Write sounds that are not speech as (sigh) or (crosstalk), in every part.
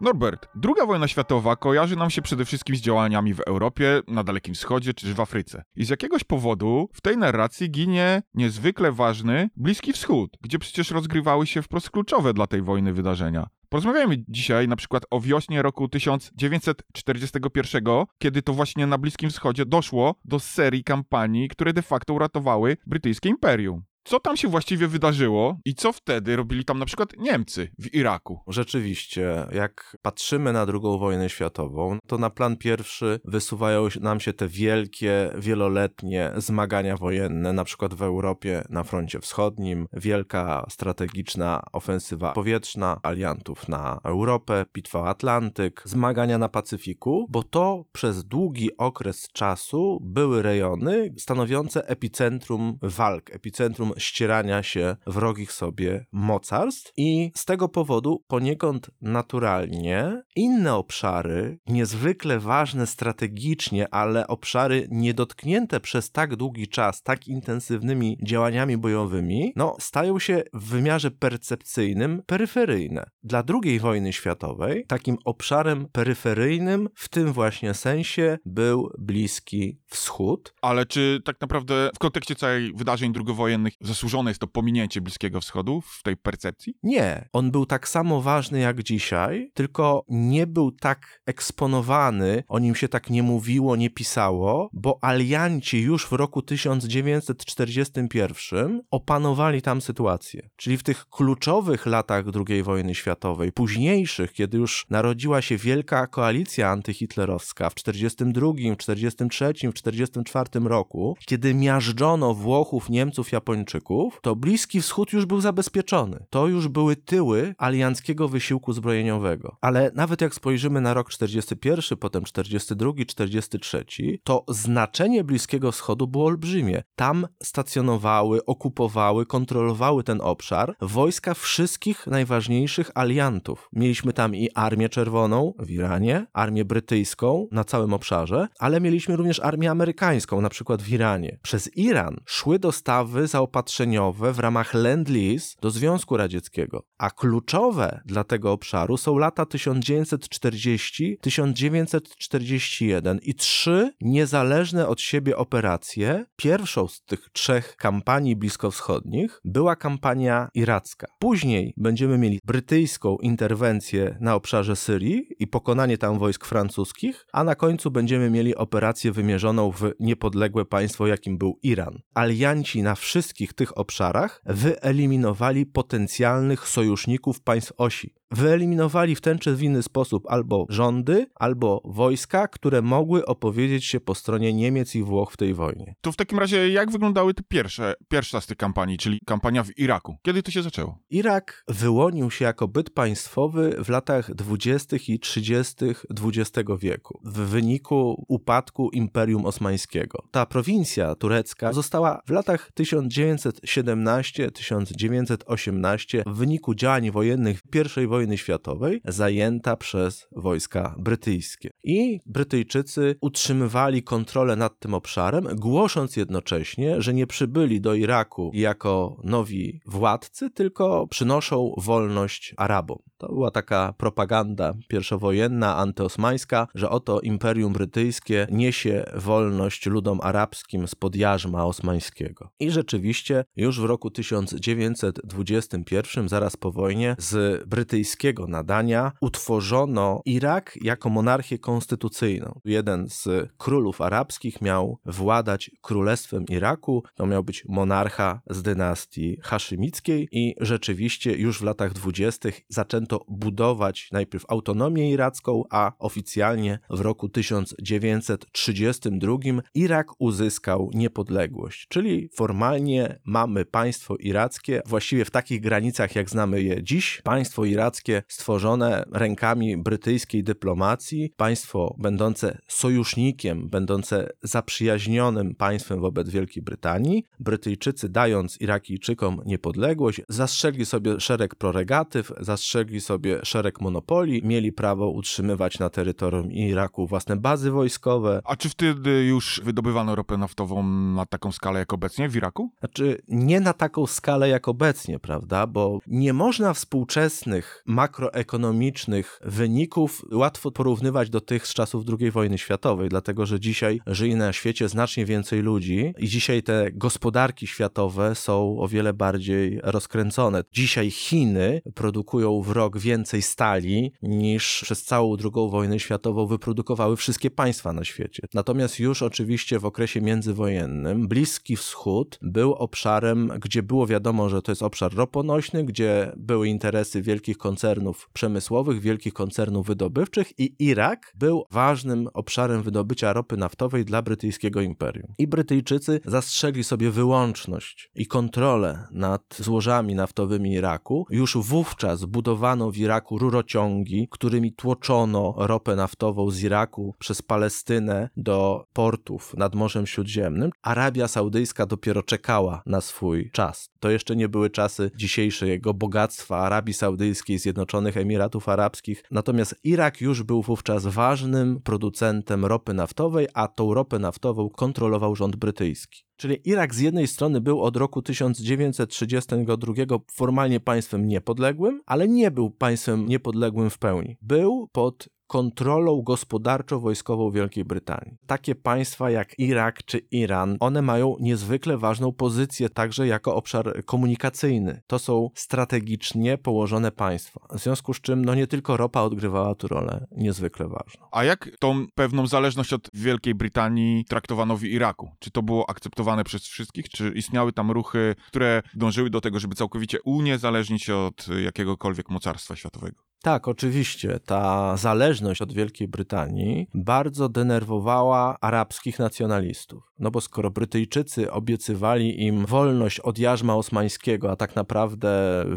Norbert, II wojna światowa kojarzy nam się przede wszystkim z działaniami w Europie, na Dalekim Wschodzie czy w Afryce. I z jakiegoś powodu w tej narracji ginie niezwykle ważny Bliski Wschód, gdzie przecież rozgrywały się wprost kluczowe dla tej wojny wydarzenia. Porozmawiajmy dzisiaj na przykład o wiośnie roku 1941, kiedy to właśnie na Bliskim Wschodzie doszło do serii kampanii, które de facto uratowały brytyjskie imperium co tam się właściwie wydarzyło i co wtedy robili tam na przykład Niemcy w Iraku. Rzeczywiście, jak patrzymy na II wojnę światową, to na plan pierwszy wysuwają nam się te wielkie, wieloletnie zmagania wojenne, na przykład w Europie na froncie wschodnim, wielka strategiczna ofensywa powietrzna aliantów na Europę, bitwa Atlantyk, zmagania na Pacyfiku, bo to przez długi okres czasu były rejony stanowiące epicentrum walk, epicentrum ścierania się wrogich sobie mocarstw i z tego powodu poniekąd naturalnie inne obszary, niezwykle ważne strategicznie, ale obszary niedotknięte przez tak długi czas, tak intensywnymi działaniami bojowymi, no stają się w wymiarze percepcyjnym peryferyjne. Dla II wojny światowej takim obszarem peryferyjnym w tym właśnie sensie był Bliski Wschód. Ale czy tak naprawdę w kontekście całej wydarzeń drugowojennych zasłużone jest to pominięcie Bliskiego Wschodu w tej percepcji? Nie. On był tak samo ważny jak dzisiaj, tylko nie był tak eksponowany, o nim się tak nie mówiło, nie pisało, bo alianci już w roku 1941 opanowali tam sytuację. Czyli w tych kluczowych latach II wojny światowej, późniejszych, kiedy już narodziła się wielka koalicja antyhitlerowska w 1942, w 1943, w 1944 roku, kiedy miażdżono Włochów, Niemców, Japończyków, to Bliski Wschód już był zabezpieczony. To już były tyły alianckiego wysiłku zbrojeniowego. Ale nawet jak spojrzymy na rok 41, potem 42, 43, to znaczenie Bliskiego Wschodu było olbrzymie. Tam stacjonowały, okupowały, kontrolowały ten obszar wojska wszystkich najważniejszych aliantów. Mieliśmy tam i Armię Czerwoną w Iranie, Armię Brytyjską na całym obszarze, ale mieliśmy również Armię Amerykańską, na przykład w Iranie. Przez Iran szły dostawy zaopatrzeniowe w ramach Lend-Lease do Związku Radzieckiego. A kluczowe dla tego obszaru są lata 1940-1941 i trzy niezależne od siebie operacje. Pierwszą z tych trzech kampanii bliskowschodnich była kampania iracka. Później będziemy mieli brytyjską interwencję na obszarze Syrii i pokonanie tam wojsk francuskich, a na końcu będziemy mieli operację wymierzoną w niepodległe państwo, jakim był Iran. Alianci na wszystkich tych obszarach wyeliminowali potencjalnych sojuszników państw osi wyeliminowali w ten czy w inny sposób albo rządy, albo wojska, które mogły opowiedzieć się po stronie Niemiec i Włoch w tej wojnie. To w takim razie jak wyglądały te pierwsze, pierwsza z tych kampanii, czyli kampania w Iraku? Kiedy to się zaczęło? Irak wyłonił się jako byt państwowy w latach 20. i 30. XX wieku w wyniku upadku Imperium Osmańskiego. Ta prowincja turecka została w latach 1917-1918 w wyniku działań wojennych I wojny światowej zajęta przez wojska brytyjskie. I Brytyjczycy utrzymywali kontrolę nad tym obszarem, głosząc jednocześnie, że nie przybyli do Iraku jako nowi władcy, tylko przynoszą wolność Arabom. To była taka propaganda pierwszowojenna, antyosmańska, że oto Imperium Brytyjskie niesie wolność ludom arabskim spod jarzma osmańskiego. I rzeczywiście już w roku 1921, zaraz po wojnie, z brytyjskiego nadania utworzono Irak jako monarchię konstytucyjną. Jeden z królów arabskich miał władać królestwem Iraku, to miał być monarcha z dynastii haszymickiej i rzeczywiście już w latach dwudziestych zaczęto budować najpierw autonomię iracką, a oficjalnie w roku 1932 Irak uzyskał niepodległość, czyli formalnie mamy państwo irackie, właściwie w takich granicach, jak znamy je dziś, państwo irackie stworzone rękami brytyjskiej dyplomacji, państwo będące sojusznikiem, będące zaprzyjaźnionym państwem wobec Wielkiej Brytanii. Brytyjczycy, dając Irakijczykom niepodległość, zastrzegli sobie szereg proregatyw, zastrzegli sobie szereg monopoli, mieli prawo utrzymywać na terytorium Iraku własne bazy wojskowe. A czy wtedy już wydobywano ropę naftową na taką skalę jak obecnie w Iraku? Znaczy, nie na taką skalę jak obecnie, prawda? Bo nie można współczesnych makroekonomicznych wyników łatwo porównywać do tych z czasów II wojny światowej, dlatego że dzisiaj żyje na świecie znacznie więcej ludzi i dzisiaj te gospodarki światowe są o wiele bardziej rozkręcone. Dzisiaj Chiny produkują w rok więcej stali niż przez całą II wojnę światową wyprodukowały wszystkie państwa na świecie. Natomiast już oczywiście w okresie międzywojennym Bliski Wschód był obszarem, gdzie było wiadomo, że to jest obszar roponośny, gdzie były interesy wielkich koncernów przemysłowych, wielkich koncernów wydobywczych i Irak był ważnym obszarem wydobycia ropy naftowej dla brytyjskiego imperium. I Brytyjczycy zastrzegli sobie wyłączność i kontrolę nad złożami naftowymi Iraku. Już wówczas budowano w Iraku rurociągi, którymi tłoczono ropę naftową z Iraku przez Palestynę do portów nad Morzem Śródziemnym. Arabia Saudyjska dopiero czekała na swój czas. To jeszcze nie były czasy dzisiejszego bogactwa Arabii Saudyjskiej, Zjednoczonych Emiratów Arabskich. Natomiast Irak już był wówczas ważnym producentem ropy naftowej, a tą ropę naftową kontrolował rząd brytyjski. Czyli Irak z jednej strony był od roku 1932 formalnie państwem niepodległym, ale nie był państwem niepodległym w pełni. Był pod kontrolą gospodarczo-wojskową Wielkiej Brytanii. Takie państwa jak Irak czy Iran, one mają niezwykle ważną pozycję także jako obszar komunikacyjny. To są strategicznie położone państwa. W związku z czym no nie tylko ropa odgrywała tu rolę niezwykle ważną. A jak tą pewną zależność od Wielkiej Brytanii traktowano w Iraku? Czy to było akceptowane przez wszystkich? Czy istniały tam ruchy, które dążyły do tego, żeby całkowicie uniezależnić się od jakiegokolwiek mocarstwa światowego? Tak, oczywiście. Ta zależność od Wielkiej Brytanii bardzo denerwowała arabskich nacjonalistów. No bo skoro Brytyjczycy obiecywali im wolność od jarzma osmańskiego, a tak naprawdę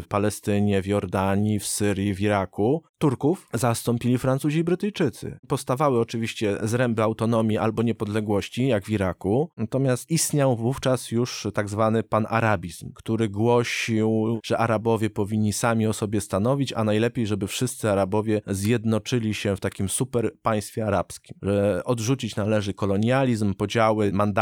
w Palestynie, w Jordanii, w Syrii, w Iraku, Turków zastąpili Francuzi i Brytyjczycy. Powstawały oczywiście zręby autonomii albo niepodległości, jak w Iraku, natomiast istniał wówczas już tak zwany panarabizm, który głosił, że Arabowie powinni sami o sobie stanowić, a najlepiej, żeby wszyscy Arabowie zjednoczyli się w takim super państwie arabskim, że odrzucić należy kolonializm, podziały, mandaty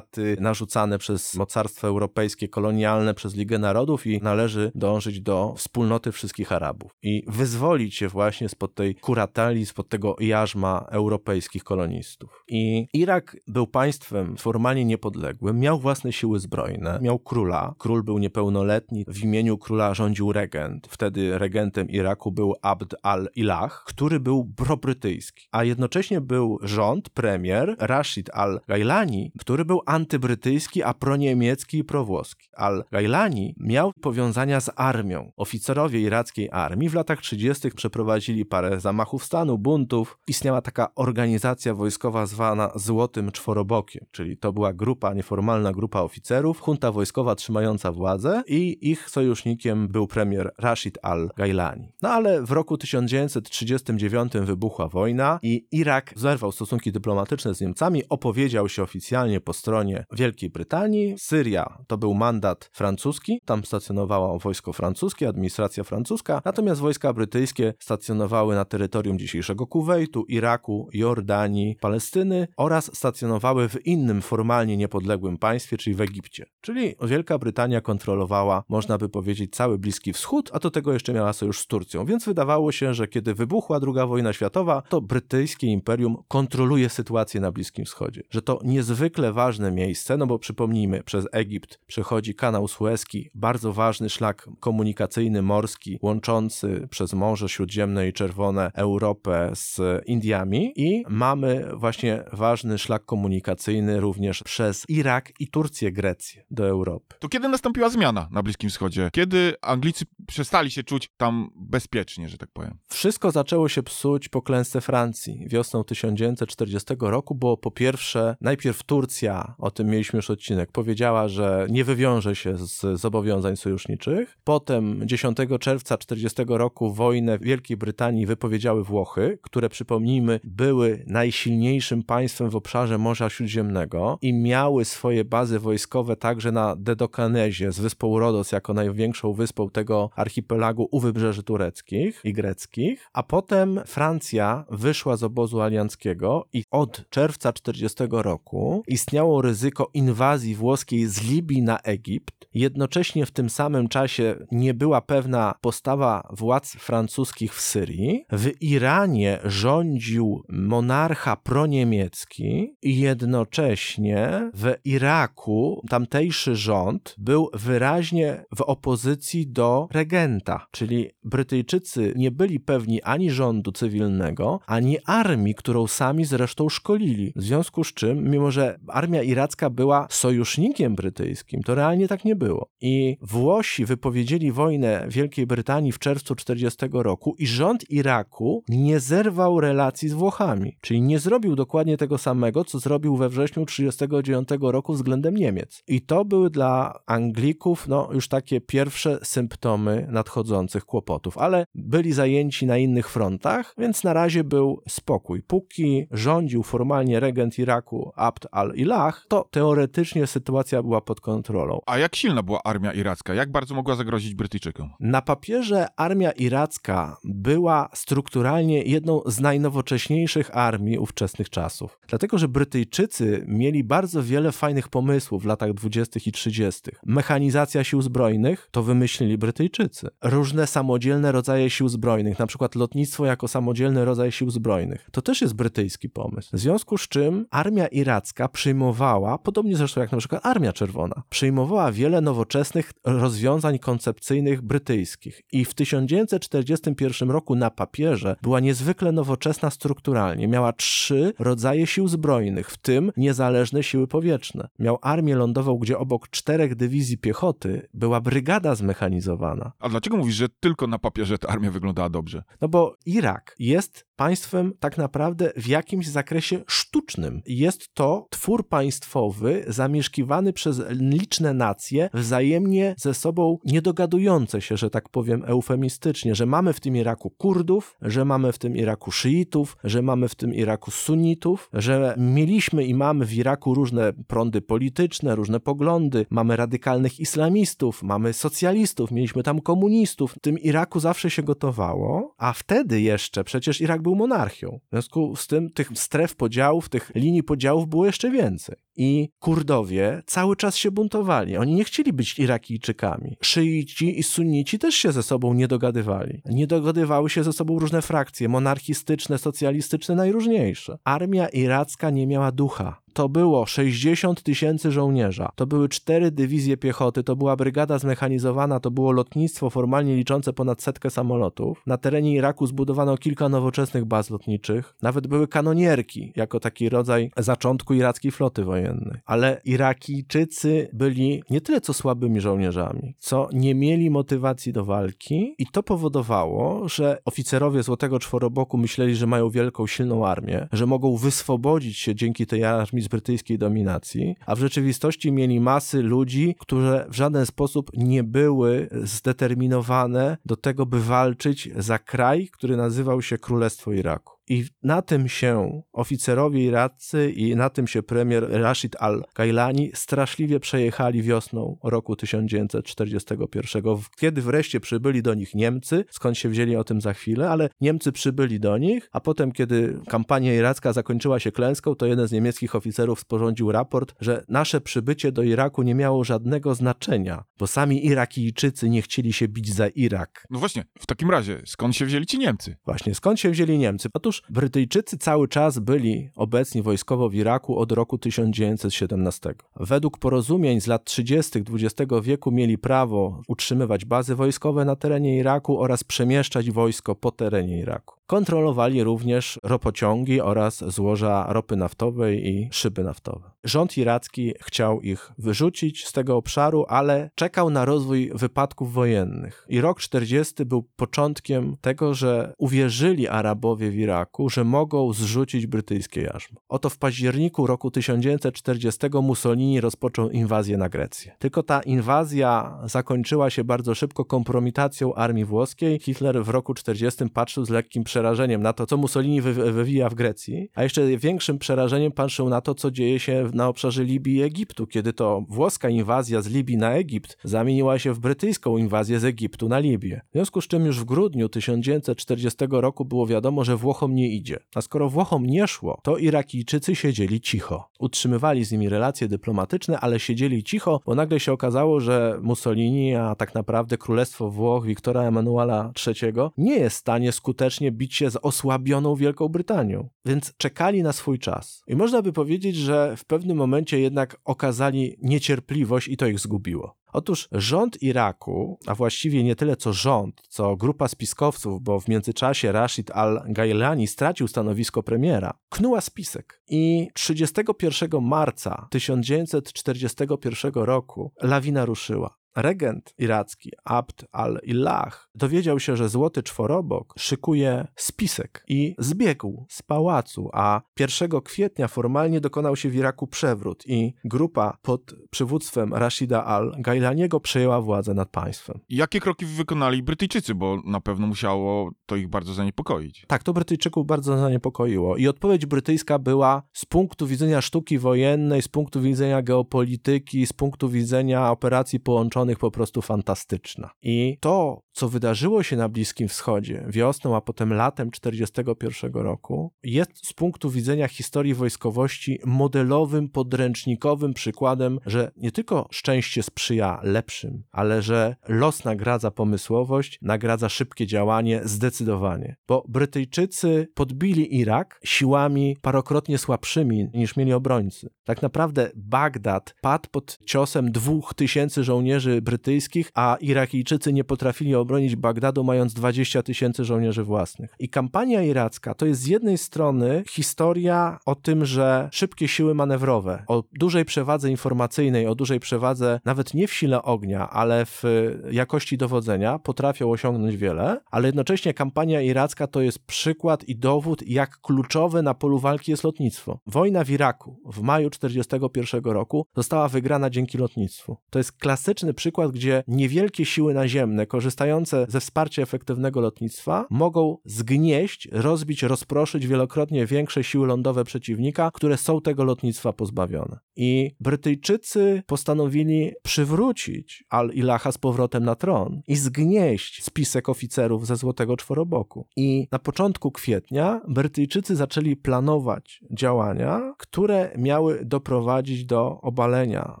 narzucane przez mocarstwo europejskie, kolonialne przez Ligę Narodów i należy dążyć do wspólnoty wszystkich Arabów i wyzwolić się właśnie spod tej kurateli, spod tego jarzma europejskich kolonistów. I Irak był państwem formalnie niepodległym, miał własne siły zbrojne, miał króla, król był niepełnoletni, w imieniu króla rządził regent. Wtedy regentem Iraku był Abd al-Ilah, który był probrytyjski, a jednocześnie był rząd, premier Rashid al-Gailani, który był antybrytyjski, a proniemiecki i prowłoski. Al-Gailani miał powiązania z armią. Oficerowie irackiej armii w latach 30. przeprowadzili parę zamachów stanu, buntów. Istniała taka organizacja wojskowa zwana Złotym Czworobokiem, czyli to była grupa, nieformalna grupa oficerów, junta wojskowa trzymająca władzę i ich sojusznikiem był premier Rashid al-Gailani. No ale w roku 1939 wybuchła wojna i Irak zerwał stosunki dyplomatyczne z Niemcami, opowiedział się oficjalnie po stronie Wielkiej Brytanii. Syria to był mandat francuski, tam stacjonowało wojsko francuskie, administracja francuska, natomiast wojska brytyjskie stacjonowały na terytorium dzisiejszego Kuwejtu, Iraku, Jordanii, Palestyny oraz stacjonowały w innym formalnie niepodległym państwie, czyli w Egipcie. Czyli Wielka Brytania kontrolowała, można by powiedzieć, cały Bliski Wschód, a do tego jeszcze miała sojusz z Turcją, więc wydawało się, że kiedy wybuchła II wojna światowa, to brytyjskie imperium kontroluje sytuację na Bliskim Wschodzie, że to niezwykle ważne ważne miejsce, no bo przypomnijmy, przez Egipt przechodzi kanał Suezki, bardzo ważny szlak komunikacyjny morski łączący przez Morze Śródziemne i Czerwone Europę z Indiami i mamy właśnie ważny szlak komunikacyjny również przez Irak i Turcję, Grecję do Europy. To kiedy nastąpiła zmiana na Bliskim Wschodzie? Kiedy Anglicy przestali się czuć tam bezpiecznie, że tak powiem? Wszystko zaczęło się psuć po klęsce Francji wiosną 1940 roku, bo po pierwsze, najpierw Turcja, o tym mieliśmy już odcinek, powiedziała, że nie wywiąże się z zobowiązań sojuszniczych. Potem 10 czerwca 1940 roku wojnę Wielkiej Brytanii wypowiedziały Włochy, które przypomnijmy były najsilniejszym państwem w obszarze Morza Śródziemnego i miały swoje bazy wojskowe także na Dedokanezie z wyspą Rodos jako największą wyspą tego archipelagu u wybrzeży tureckich i greckich, a potem Francja wyszła z obozu alianckiego i od czerwca 40 roku istniało ryzyko inwazji włoskiej z Libii na Egipt. Jednocześnie w tym samym czasie nie była pewna postawa władz francuskich w Syrii. W Iranie rządził monarcha proniemiecki i jednocześnie w Iraku tamtejszy rząd był wyraźnie w opozycji do regenta, czyli Brytyjczycy nie byli pewni ani rządu cywilnego, ani armii, którą sami zresztą szkolili. W związku z czym, mimo że armia iracka była sojusznikiem brytyjskim, to realnie tak nie było. I Włosi wypowiedzieli wojnę Wielkiej Brytanii w czerwcu 40 roku i rząd Iraku nie zerwał relacji z Włochami, czyli nie zrobił dokładnie tego samego, co zrobił we wrześniu 39 roku względem Niemiec. I to były dla Anglików no, już takie pierwsze symptomy nadchodzących kłopotów, ale byli zajęci na innych frontach, więc na razie był spokój. Póki rządził formalnie regent Iraku Abd al-Ilah, to teoretycznie sytuacja była pod kontrolą. A jak silna była armia iracka? Jak bardzo mogła zagrozić Brytyjczykom? Na papierze armia iracka była strukturalnie jedną z najnowocześniejszych armii ówczesnych czasów. Dlatego, że Brytyjczycy mieli bardzo wiele fajnych pomysłów w latach 20. i 30. Mechanizacja sił zbrojnych to wymyślili Brytyjczycy. Różne samodzielne rodzaje sił zbrojnych, na przykład lotnictwo jako samodzielny rodzaj sił zbrojnych. To też jest brytyjski pomysł. W związku z czym armia iracka przyjmowała, podobnie zresztą jak na przykład Armia Czerwona, przyjmowała wiele nowoczesnych rozwiązań koncepcyjnych brytyjskich i w 1941 roku na papierze była niezwykle nowoczesna strukturalnie. Miała trzy rodzaje sił zbrojnych, w tym niezależne siły powietrzne. Miał armię lądową, gdzie obok czterech dywizji piechoty była brygada zmechanizowana. A dlaczego mówisz, że tylko na papierze ta armia wyglądała dobrze? No bo Irak jest państwem tak naprawdę w jakimś zakresie sztucznym. Jest to twór państwowy zamieszkiwany przez liczne nacje, wzajemnie ze sobą niedogadujące się, że tak powiem eufemistycznie, że mamy w tym Iraku Kurdów, że mamy w tym Iraku szyitów, że mamy w tym Iraku sunnitów, że mieliśmy i mamy w Iraku różne prądy polityczne, różne poglądy, mamy radykalnych islamistów, mamy socjalistów, mieliśmy tam komunistów. W tym Iraku zawsze się gotowało, a wtedy jeszcze przecież Irak był monarchią. W związku z tym tych stref podziałów, tych linii podziałów było jeszcze więcej. I Kurdowie cały czas się buntowali. Oni nie chcieli być Irakijczykami. Szyici i sunnici też się ze sobą nie dogadywali. Nie dogadywały się ze sobą różne frakcje, monarchistyczne, socjalistyczne, najróżniejsze. Armia iracka nie miała ducha. To było 60 tysięcy żołnierza, to były cztery dywizje piechoty, to była brygada zmechanizowana, to było lotnictwo formalnie liczące ponad setkę samolotów. Na terenie Iraku zbudowano kilka nowoczesnych baz lotniczych, nawet były kanonierki, jako taki rodzaj zaczątku irackiej floty wojennej. Ale Irakijczycy byli nie tyle co słabymi żołnierzami, co nie mieli motywacji do walki i to powodowało, że oficerowie Złotego Czworoboku myśleli, że mają wielką, silną armię, że mogą wyswobodzić się dzięki tej armii z brytyjskiej dominacji, a w rzeczywistości mieli masy ludzi, które w żaden sposób nie były zdeterminowane do tego, by walczyć za kraj, który nazywał się Królestwo Iraku. I na tym się oficerowie iraccy i na tym się premier Rashid al-Gailani straszliwie przejechali wiosną roku 1941, kiedy wreszcie przybyli do nich Niemcy, skąd się wzięli o tym za chwilę, ale Niemcy przybyli do nich, a potem, kiedy kampania iracka zakończyła się klęską, to jeden z niemieckich oficerów sporządził raport, że nasze przybycie do Iraku nie miało żadnego znaczenia, bo sami Irakijczycy nie chcieli się bić za Irak. No właśnie, w takim razie, skąd się wzięli ci Niemcy? Właśnie, skąd się wzięli Niemcy? Otóż Brytyjczycy cały czas byli obecni wojskowo w Iraku od roku 1917. Według porozumień z lat 30. XX wieku mieli prawo utrzymywać bazy wojskowe na terenie Iraku oraz przemieszczać wojsko po terenie Iraku. Kontrolowali również ropociągi oraz złoża ropy naftowej i szyby naftowe. Rząd iracki chciał ich wyrzucić z tego obszaru, ale czekał na rozwój wypadków wojennych. I rok 40 był początkiem tego, że uwierzyli Arabowie w Iraku, że mogą zrzucić brytyjskie jarzmo. Oto w październiku roku 1940 Mussolini rozpoczął inwazję na Grecję. Tylko ta inwazja zakończyła się bardzo szybko kompromitacją armii włoskiej. Hitler w roku 40 patrzył z lekkim przerażeniem na to, co Mussolini wy wywija w Grecji, a jeszcze większym przerażeniem patrzył na to, co dzieje się na obszarze Libii i Egiptu, kiedy to włoska inwazja z Libii na Egipt zamieniła się w brytyjską inwazję z Egiptu na Libię. W związku z czym już w grudniu 1940 roku było wiadomo, że Włochom nie idzie. A skoro Włochom nie szło, to Irakijczycy siedzieli cicho. Utrzymywali z nimi relacje dyplomatyczne, ale siedzieli cicho, bo nagle się okazało, że Mussolini, a tak naprawdę Królestwo Włoch Wiktora Emanuela III nie jest w stanie skutecznie bić się z osłabioną Wielką Brytanią. Więc czekali na swój czas. I można by powiedzieć, że w pewnym momencie jednak okazali niecierpliwość i to ich zgubiło. Otóż rząd Iraku, a właściwie nie tyle co rząd, co grupa spiskowców, bo w międzyczasie Rashid al-Gailani stracił stanowisko premiera, knuła spisek. I 31 marca 1941 roku lawina ruszyła. Regent iracki Abd al-Illah dowiedział się, że Złoty Czworobok szykuje spisek i zbiegł z pałacu, a 1 kwietnia formalnie dokonał się w Iraku przewrót i grupa pod przywództwem Rashida al-Gailaniego przejęła władzę nad państwem. Jakie kroki wykonali Brytyjczycy, bo na pewno musiało to ich bardzo zaniepokoić? Tak, to Brytyjczyków bardzo zaniepokoiło i odpowiedź brytyjska była z punktu widzenia sztuki wojennej, z punktu widzenia geopolityki, z punktu widzenia operacji połączonych po prostu fantastyczna. I to, co wydarzyło się na Bliskim Wschodzie wiosną, a potem latem 1941 roku, jest z punktu widzenia historii wojskowości modelowym, podręcznikowym przykładem, że nie tylko szczęście sprzyja lepszym, ale że los nagradza pomysłowość, nagradza szybkie działanie, zdecydowanie. Bo Brytyjczycy podbili Irak siłami parokrotnie słabszymi niż mieli obrońcy. Tak naprawdę Bagdad padł pod ciosem dwóch tysięcy żołnierzy brytyjskich, a Irakijczycy nie potrafili obronić Bagdadu, mając 20 tysięcy żołnierzy własnych. I kampania iracka to jest z jednej strony historia o tym, że szybkie siły manewrowe, o dużej przewadze informacyjnej, o dużej przewadze nawet nie w sile ognia, ale w jakości dowodzenia potrafią osiągnąć wiele, ale jednocześnie kampania iracka to jest przykład i dowód, jak kluczowe na polu walki jest lotnictwo. Wojna w Iraku w maju 1941 roku została wygrana dzięki lotnictwu. To jest klasyczny przykład, gdzie niewielkie siły naziemne, korzystające ze wsparcia efektywnego lotnictwa, mogą zgnieść, rozbić, rozproszyć wielokrotnie większe siły lądowe przeciwnika, które są tego lotnictwa pozbawione. I Brytyjczycy postanowili przywrócić Al-Ilaha z powrotem na tron i zgnieść spisek oficerów ze Złotego Czworoboku. I na początku kwietnia Brytyjczycy zaczęli planować działania, które miały doprowadzić do obalenia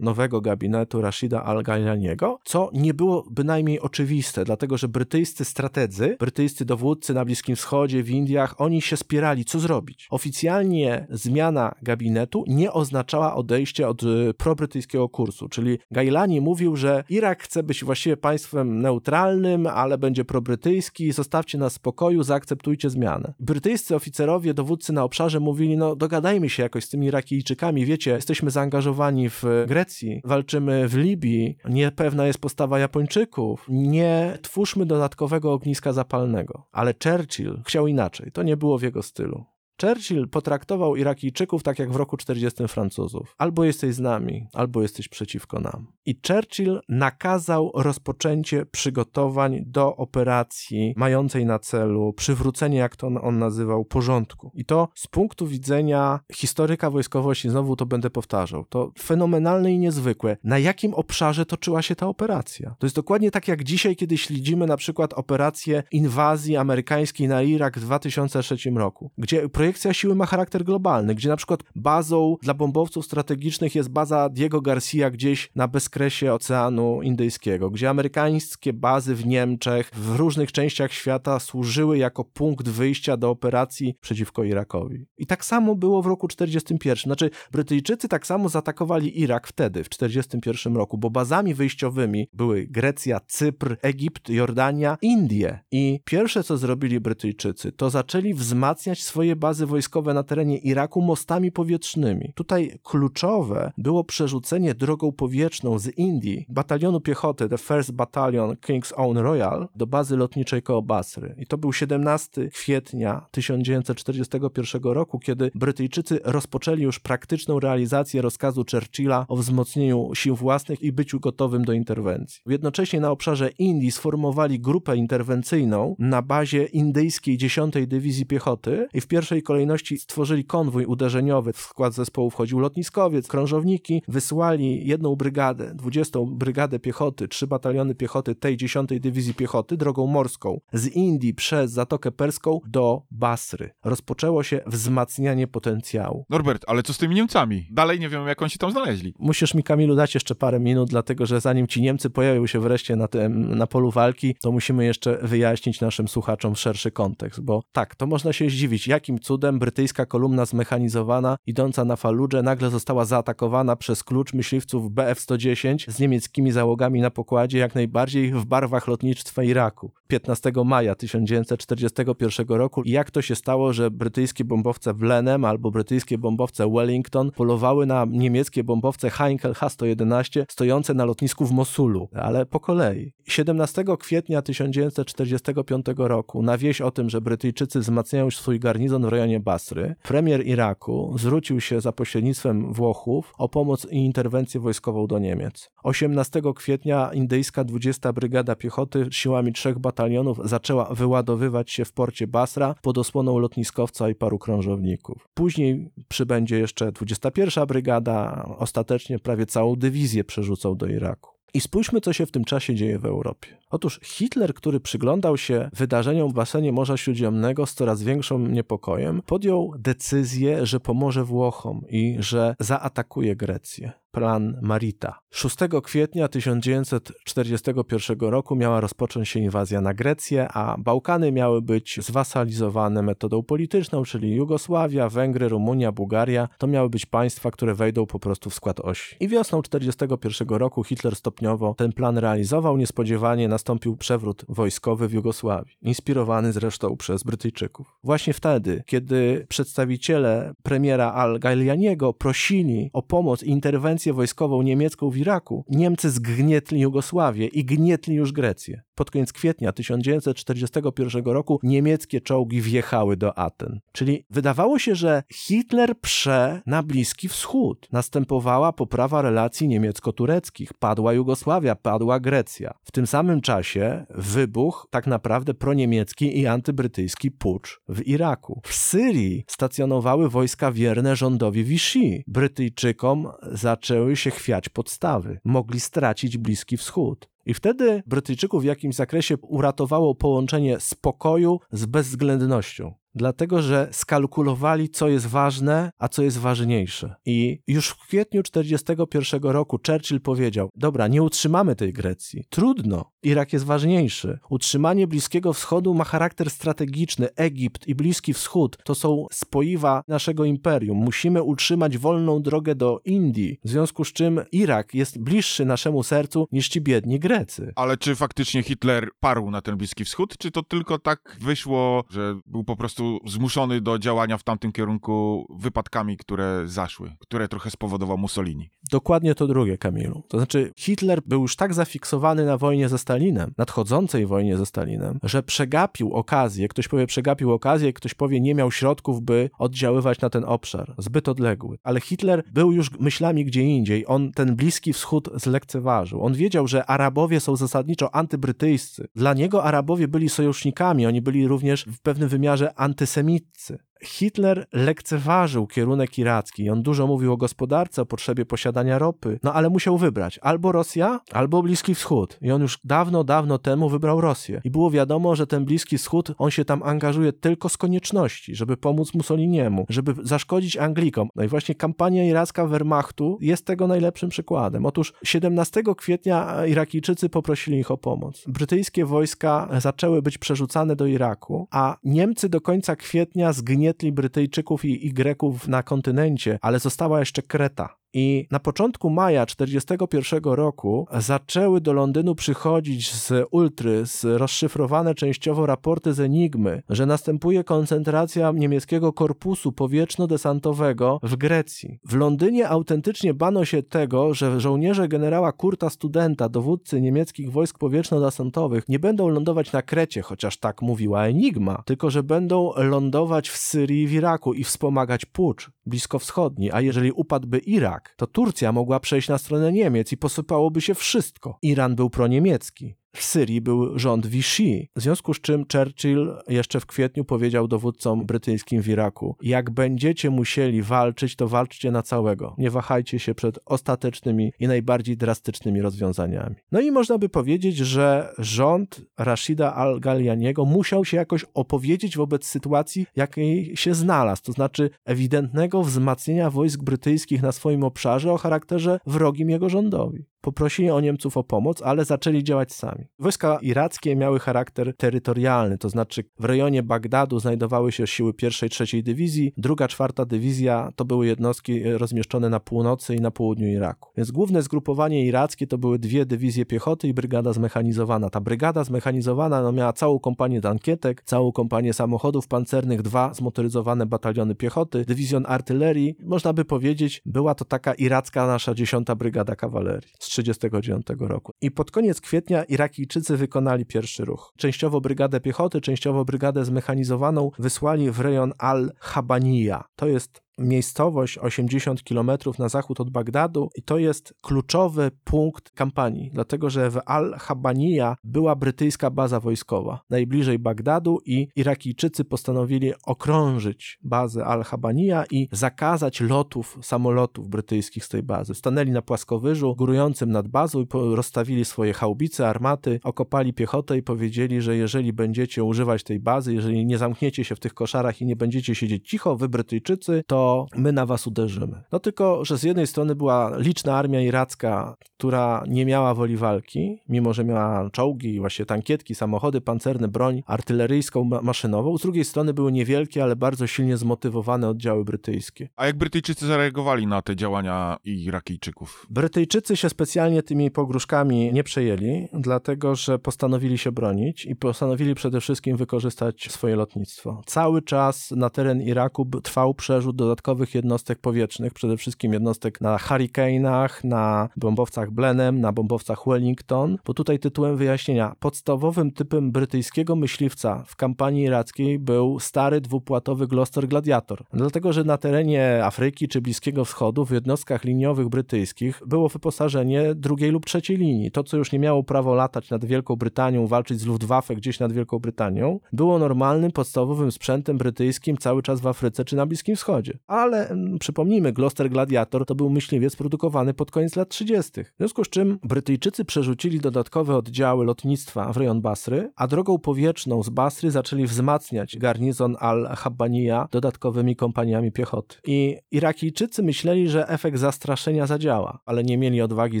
nowego gabinetu Rashida Al-Gailaniego, co nie było bynajmniej oczywiste, dlatego że brytyjscy strategzy, brytyjscy dowódcy na Bliskim Wschodzie, w Indiach, oni się spierali, co zrobić. Oficjalnie zmiana gabinetu nie oznaczała odejście od y, probrytyjskiego kursu, czyli Gailani mówił, że Irak chce być właściwie państwem neutralnym, ale będzie probrytyjski, zostawcie nas w spokoju, zaakceptujcie zmianę. Brytyjscy oficerowie, dowódcy na obszarze mówili, no dogadajmy się jakoś z tymi Irakijczykami, wiecie, jesteśmy zaangażowani w Grecji, walczymy w Libii, niepewna jest postawa Japończyków, nie twórzmy dodatkowego ogniska zapalnego. Ale Churchill chciał inaczej, to nie było w jego stylu. Churchill potraktował Irakijczyków tak jak w roku 40 Francuzów. Albo jesteś z nami, albo jesteś przeciwko nam. I Churchill nakazał rozpoczęcie przygotowań do operacji mającej na celu przywrócenie, jak to on nazywał, porządku. I to z punktu widzenia historyka wojskowości, znowu to będę powtarzał, to fenomenalne i niezwykłe. Na jakim obszarze toczyła się ta operacja? To jest dokładnie tak jak dzisiaj, kiedy śledzimy na przykład operację inwazji amerykańskiej na Irak w 2003 roku, gdzie projekt projekcja siły ma charakter globalny, gdzie na przykład bazą dla bombowców strategicznych jest baza Diego Garcia gdzieś na bezkresie Oceanu Indyjskiego, gdzie amerykańskie bazy w Niemczech, w różnych częściach świata służyły jako punkt wyjścia do operacji przeciwko Irakowi. I tak samo było w roku 41. Znaczy, Brytyjczycy tak samo zaatakowali Irak wtedy, w 41 roku, bo bazami wyjściowymi były Grecja, Cypr, Egipt, Jordania, Indie. I pierwsze, co zrobili Brytyjczycy, to zaczęli wzmacniać swoje bazy wojskowe na terenie Iraku mostami powietrznymi. Tutaj kluczowe było przerzucenie drogą powietrzną z Indii batalionu piechoty The First Battalion King's Own Royal do bazy lotniczej koło Basry. I to był 17 kwietnia 1941 roku, kiedy Brytyjczycy rozpoczęli już praktyczną realizację rozkazu Churchilla o wzmocnieniu sił własnych i byciu gotowym do interwencji. Jednocześnie na obszarze Indii sformowali grupę interwencyjną na bazie indyjskiej 10 Dywizji Piechoty i w pierwszej kolejności stworzyli konwój uderzeniowy. W skład zespołu wchodził lotniskowiec, krążowniki, wysłali jedną brygadę, 20 Brygadę Piechoty, trzy bataliony piechoty tej 10 Dywizji Piechoty drogą morską z Indii przez Zatokę Perską do Basry. Rozpoczęło się wzmacnianie potencjału. Norbert, ale co z tymi Niemcami? Dalej nie wiem, jak oni się tam znaleźli. Musisz mi, Kamilu, dać jeszcze parę minut, dlatego że zanim ci Niemcy pojawią się wreszcie na, tym, na polu walki, to musimy jeszcze wyjaśnić naszym słuchaczom szerszy kontekst, bo tak, to można się zdziwić, jakim cudem brytyjska kolumna zmechanizowana, idąca na Faludże, nagle została zaatakowana przez klucz myśliwców BF-110 z niemieckimi załogami na pokładzie, jak najbardziej w barwach lotnictwa Iraku. 15 maja 1941 roku. I jak to się stało, że brytyjskie bombowce Blenheim albo brytyjskie bombowce Wellington polowały na niemieckie bombowce Heinkel H-111 stojące na lotnisku w Mosulu, ale po kolei. 17 kwietnia 1945 roku na wieść o tym, że Brytyjczycy wzmacniają swój garnizon w rejonie Basry, premier Iraku zwrócił się za pośrednictwem Włochów o pomoc i interwencję wojskową do Niemiec. 18 kwietnia indyjska 20 Brygada Piechoty siłami trzech batalionów zaczęła wyładowywać się w porcie Basra pod osłoną lotniskowca i paru krążowników. Później przybędzie jeszcze 21 Brygada, ostatecznie prawie całą dywizję przerzucą do Iraku. I spójrzmy, co się w tym czasie dzieje w Europie. Otóż Hitler, który przyglądał się wydarzeniom w basenie Morza Śródziemnego z coraz większym niepokojem, podjął decyzję, że pomoże Włochom i że zaatakuje Grecję plan Marita. 6 kwietnia 1941 roku miała rozpocząć się inwazja na Grecję, a Bałkany miały być zwasalizowane metodą polityczną, czyli Jugosławia, Węgry, Rumunia, Bułgaria. To miały być państwa, które wejdą po prostu w skład osi. I wiosną 1941 roku Hitler stopniowo ten plan realizował. Niespodziewanie nastąpił przewrót wojskowy w Jugosławii, inspirowany zresztą przez Brytyjczyków. Właśnie wtedy, kiedy przedstawiciele premiera Al-Gailianiego prosili o pomoc i interwencję wojskową niemiecką w Iraku, Niemcy zgnietli Jugosławię i gnietli już Grecję. Pod koniec kwietnia 1941 roku niemieckie czołgi wjechały do Aten. Czyli wydawało się, że Hitler prze na Bliski Wschód. Następowała poprawa relacji niemiecko-tureckich. Padła Jugosławia, padła Grecja. W tym samym czasie wybuch tak naprawdę proniemiecki i antybrytyjski pucz w Iraku. W Syrii stacjonowały wojska wierne rządowi Vichy. Brytyjczykom zaczęły się chwiać podstawy. Mogli stracić Bliski Wschód. I wtedy Brytyjczyków w jakimś zakresie uratowało połączenie spokoju z bezwzględnością dlatego że skalkulowali, co jest ważne, a co jest ważniejsze. I już w kwietniu 1941 roku Churchill powiedział: Dobra, nie utrzymamy tej Grecji. Trudno, Irak jest ważniejszy. Utrzymanie Bliskiego Wschodu ma charakter strategiczny. Egipt i Bliski Wschód to są spoiwa naszego imperium. Musimy utrzymać wolną drogę do Indii, w związku z czym Irak jest bliższy naszemu sercu niż ci biedni Grecy. Ale czy faktycznie Hitler parł na ten Bliski Wschód, czy to tylko tak wyszło, że był po prostu zmuszony do działania w tamtym kierunku wypadkami, które zaszły, które trochę spowodował Mussolini. Dokładnie to drugie, Kamilu. To znaczy, Hitler był już tak zafiksowany na wojnie ze Stalinem, nadchodzącej wojnie ze Stalinem, że przegapił okazję, ktoś powie przegapił okazję, ktoś powie nie miał środków, by oddziaływać na ten obszar, zbyt odległy. Ale Hitler był już myślami gdzie indziej, on ten Bliski Wschód zlekceważył. On wiedział, że Arabowie są zasadniczo antybrytyjscy. Dla niego Arabowie byli sojusznikami, oni byli również w pewnym wymiarze انت سميت Hitler lekceważył kierunek iracki. On dużo mówił o gospodarce, o potrzebie posiadania ropy, no ale musiał wybrać albo Rosja, albo Bliski Wschód. I on już dawno, dawno temu wybrał Rosję. I było wiadomo, że ten Bliski Wschód, on się tam angażuje tylko z konieczności, żeby pomóc Mussoliniemu, żeby zaszkodzić Anglikom. No i właśnie kampania iracka Wehrmachtu jest tego najlepszym przykładem. Otóż 17 kwietnia Irakijczycy poprosili ich o pomoc. Brytyjskie wojska zaczęły być przerzucane do Iraku, a Niemcy do końca kwietnia zgnietli Brytyjczyków i, i Greków na kontynencie, ale została jeszcze Kreta. I na początku maja 1941 roku zaczęły do Londynu przychodzić z ultry, z rozszyfrowane częściowo raporty z Enigmy, że następuje koncentracja niemieckiego korpusu powietrzno-desantowego w Grecji. W Londynie autentycznie bano się tego, że żołnierze generała Kurta Studenta, dowódcy niemieckich wojsk powietrzno-desantowych, nie będą lądować na Krecie, chociaż tak mówiła Enigma, tylko że będą lądować w Syrii i w Iraku i wspomagać pucz bliskowschodni, a jeżeli upadłby Irak, to Turcja mogła przejść na stronę Niemiec i posypałoby się wszystko. Iran był proniemiecki. W Syrii był rząd Vichy, w związku z czym Churchill jeszcze w kwietniu powiedział dowódcom brytyjskim w Iraku: Jak będziecie musieli walczyć, to walczcie na całego. Nie wahajcie się przed ostatecznymi i najbardziej drastycznymi rozwiązaniami. No i można by powiedzieć, że rząd Rashida al-Galianiego musiał się jakoś opowiedzieć wobec sytuacji, jakiej się znalazł, to znaczy ewidentnego wzmacnienia wojsk brytyjskich na swoim obszarze o charakterze wrogim jego rządowi poprosili o Niemców o pomoc, ale zaczęli działać sami. Wojska irackie miały charakter terytorialny, to znaczy w rejonie Bagdadu znajdowały się siły pierwszej, trzeciej dywizji, druga, czwarta dywizja to były jednostki rozmieszczone na północy i na południu Iraku. Więc główne zgrupowanie irackie to były dwie dywizje piechoty i brygada zmechanizowana. Ta brygada zmechanizowana no, miała całą kompanię tankietek, całą kompanię samochodów pancernych, dwa zmotoryzowane bataliony piechoty, dywizjon artylerii. Można by powiedzieć, była to taka iracka nasza dziesiąta brygada kawalerii. 1939 roku. I pod koniec kwietnia Irakijczycy wykonali pierwszy ruch. Częściowo brygadę piechoty, częściowo brygadę zmechanizowaną wysłali w rejon Al-Habaniya. To jest miejscowość 80 km na zachód od Bagdadu i to jest kluczowy punkt kampanii, dlatego że w Al-Habaniya była brytyjska baza wojskowa najbliżej Bagdadu i Irakijczycy postanowili okrążyć bazę Al-Habaniya i zakazać lotów samolotów brytyjskich z tej bazy. Stanęli na płaskowyżu górującym nad bazą i rozstawili swoje haubice, armaty, okopali piechotę i powiedzieli, że jeżeli będziecie używać tej bazy, jeżeli nie zamkniecie się w tych koszarach i nie będziecie siedzieć cicho, wy Brytyjczycy, to my na was uderzymy. No tylko, że z jednej strony była liczna armia iracka, która nie miała woli walki, mimo że miała czołgi, właśnie tankietki, samochody pancerne, broń artyleryjską, maszynową. Z drugiej strony były niewielkie, ale bardzo silnie zmotywowane oddziały brytyjskie. A jak Brytyjczycy zareagowali na te działania Irakijczyków? Brytyjczycy się specjalnie tymi pogróżkami nie przejęli, dlatego że postanowili się bronić i postanowili przede wszystkim wykorzystać swoje lotnictwo. Cały czas na teren Iraku trwał przerzut do dodatkowych jednostek powietrznych, przede wszystkim jednostek na Hurricane'ach, na bombowcach Blenheim, na bombowcach Wellington, bo tutaj tytułem wyjaśnienia, podstawowym typem brytyjskiego myśliwca w kampanii irackiej był stary dwupłatowy Gloster Gladiator. Dlatego, że na terenie Afryki czy Bliskiego Wschodu w jednostkach liniowych brytyjskich było wyposażenie drugiej lub trzeciej linii. To, co już nie miało prawo latać nad Wielką Brytanią, walczyć z Luftwaffe gdzieś nad Wielką Brytanią, było normalnym, podstawowym sprzętem brytyjskim cały czas w Afryce czy na Bliskim Wschodzie ale mm, przypomnijmy, Gloster Gladiator to był myśliwiec produkowany pod koniec lat 30. W związku z czym Brytyjczycy przerzucili dodatkowe oddziały lotnictwa w rejon Basry, a drogą powietrzną z Basry zaczęli wzmacniać garnizon al-Habbaniya dodatkowymi kompaniami piechoty. I Irakijczycy myśleli, że efekt zastraszenia zadziała, ale nie mieli odwagi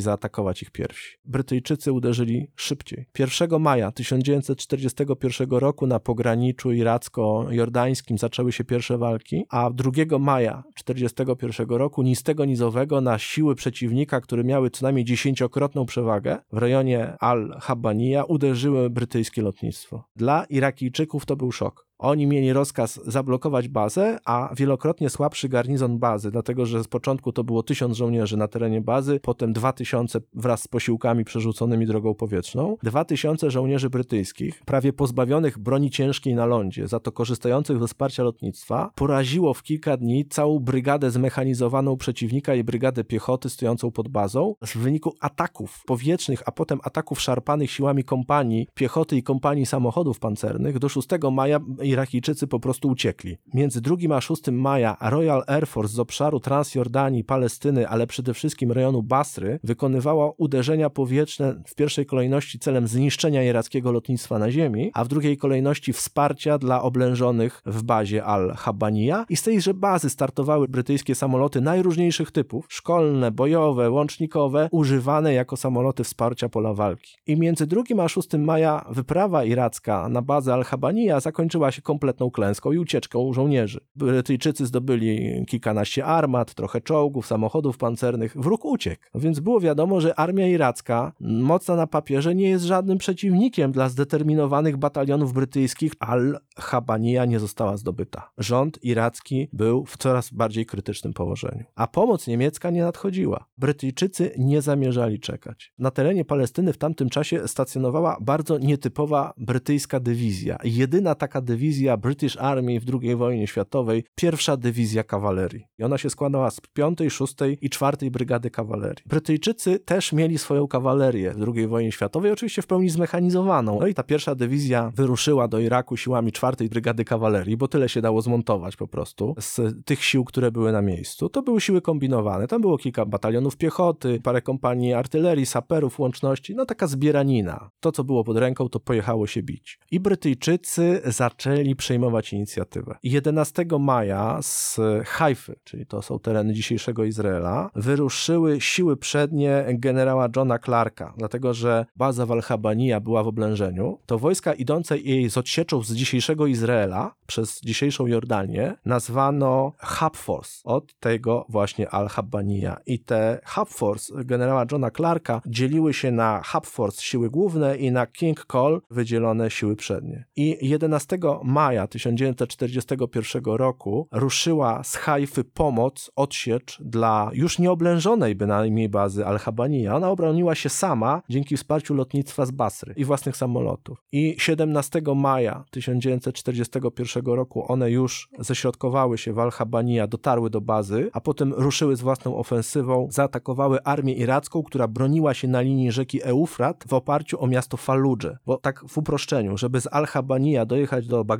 zaatakować ich pierwsi. Brytyjczycy uderzyli szybciej. 1 maja 1941 roku na pograniczu iracko-jordańskim zaczęły się pierwsze walki, a 2 maja maja 1941 roku nistego nizowego na siły przeciwnika, które miały co najmniej dziesięciokrotną przewagę w rejonie Al-Habaniya uderzyły brytyjskie lotnictwo. Dla Irakijczyków to był szok. Oni mieli rozkaz zablokować bazę, a wielokrotnie słabszy garnizon bazy, dlatego że z początku to było tysiąc żołnierzy na terenie bazy, potem dwa tysiące wraz z posiłkami przerzuconymi drogą powietrzną, dwa tysiące żołnierzy brytyjskich, prawie pozbawionych broni ciężkiej na lądzie, za to korzystających ze wsparcia lotnictwa, poraziło w kilka dni całą brygadę zmechanizowaną przeciwnika i brygadę piechoty stojącą pod bazą. W wyniku ataków powietrznych, a potem ataków szarpanych siłami kompanii piechoty i kompanii samochodów pancernych do 6 maja Irakijczycy po prostu uciekli. Między 2 a 6 maja Royal Air Force z obszaru Transjordanii, Palestyny, ale przede wszystkim rejonu Basry wykonywała uderzenia powietrzne w pierwszej kolejności celem zniszczenia irackiego lotnictwa na ziemi, a w drugiej kolejności wsparcia dla oblężonych w bazie Al-Habaniya i z tejże bazy startowały brytyjskie samoloty najróżniejszych typów, szkolne, bojowe, łącznikowe, używane jako samoloty wsparcia pola walki. I między 2 a 6 maja wyprawa iracka na bazę Al-Habaniya zakończyła się kompletną klęską i ucieczką żołnierzy. Brytyjczycy zdobyli kilkanaście armat, trochę czołgów, samochodów pancernych. Wróg uciekł. Więc było wiadomo, że armia iracka, mocna na papierze, nie jest żadnym przeciwnikiem dla zdeterminowanych batalionów brytyjskich. Al-Habaniya nie została zdobyta. Rząd iracki był w coraz bardziej krytycznym położeniu. A pomoc niemiecka nie nadchodziła. Brytyjczycy nie zamierzali czekać. Na terenie Palestyny w tamtym czasie stacjonowała bardzo nietypowa brytyjska dywizja. Jedyna taka dywizja British Army w II wojnie światowej, pierwsza dywizja kawalerii. I ona się składała z 5, 6 i 4 brygady kawalerii. Brytyjczycy też mieli swoją kawalerię w II wojnie światowej, oczywiście w pełni zmechanizowaną. No i ta pierwsza dywizja wyruszyła do Iraku siłami 4 brygady kawalerii, bo tyle się dało zmontować po prostu z tych sił, które były na miejscu. To były siły kombinowane. Tam było kilka batalionów piechoty, parę kompanii artylerii, saperów, łączności, no taka zbieranina. To, co było pod ręką, to pojechało się bić. I Brytyjczycy zaczęli przejmować inicjatywę. 11 maja z Haify, czyli to są tereny dzisiejszego Izraela, wyruszyły siły przednie generała Johna Clarka, dlatego że baza Walhabania była w oblężeniu. To wojska idące jej z odsieczą z dzisiejszego Izraela przez dzisiejszą Jordanię nazwano Hub Force od tego właśnie Al-Habania. I te Hub Force generała Johna Clarka dzieliły się na Hub Force siły główne i na King Call wydzielone siły przednie. I 11 maja 1941 roku ruszyła z Haify pomoc, odsiecz dla już nieoblężonej bynajmniej bazy Al-Habania. Ona obroniła się sama dzięki wsparciu lotnictwa z Basry i własnych samolotów. I 17 maja 1941 roku one już ześrodkowały się w Al-Habania, dotarły do bazy, a potem ruszyły z własną ofensywą, zaatakowały armię iracką, która broniła się na linii rzeki Eufrat w oparciu o miasto Falludże. Bo tak w uproszczeniu, żeby z Al-Habania dojechać do Bagdadu,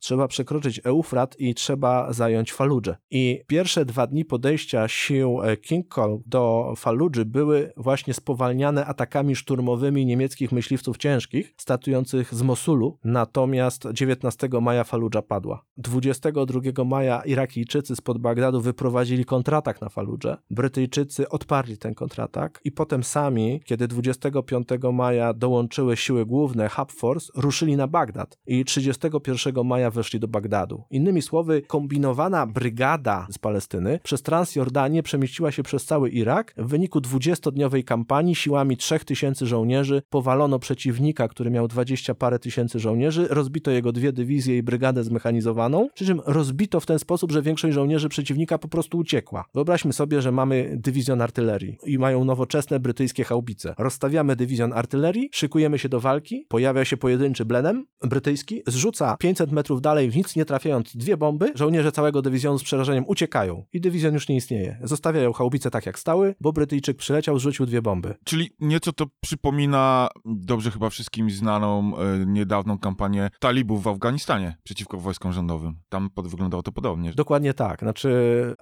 trzeba przekroczyć Eufrat i trzeba zająć Falludże. I pierwsze dwa dni podejścia sił e, King Call do Falludży były właśnie spowalniane atakami szturmowymi niemieckich myśliwców ciężkich, statujących z Mosulu, natomiast 19 maja Falludża padła. 22 maja Irakijczycy spod Bagdadu wyprowadzili kontratak na Falludże. Brytyjczycy odparli ten kontratak i potem sami, kiedy 25 maja dołączyły siły główne Hub Force, ruszyli na Bagdad i 31 maja weszli do Bagdadu. Innymi słowy, kombinowana brygada z Palestyny przez Transjordanię przemieściła się przez cały Irak. W wyniku 20-dniowej kampanii siłami 3000 żołnierzy powalono przeciwnika, który miał 20 parę tysięcy żołnierzy, rozbito jego dwie dywizje i brygadę zmechanizowaną, przy czym rozbito w ten sposób, że większość żołnierzy przeciwnika po prostu uciekła. Wyobraźmy sobie, że mamy dywizjon artylerii i mają nowoczesne brytyjskie haubice. Rozstawiamy dywizjon artylerii, szykujemy się do walki, pojawia się pojedynczy Blenheim brytyjski, zrzuca 500 metrów dalej, w nic nie trafiając, dwie bomby, żołnierze całego dywizjonu z przerażeniem uciekają i dywizjon już nie istnieje. Zostawiają haubice tak jak stały, bo Brytyjczyk przyleciał, zrzucił dwie bomby. Czyli nieco to przypomina dobrze chyba wszystkim znaną e, niedawną kampanię talibów w Afganistanie przeciwko wojskom rządowym. Tam pod, wyglądało to podobnie. Dokładnie tak. Znaczy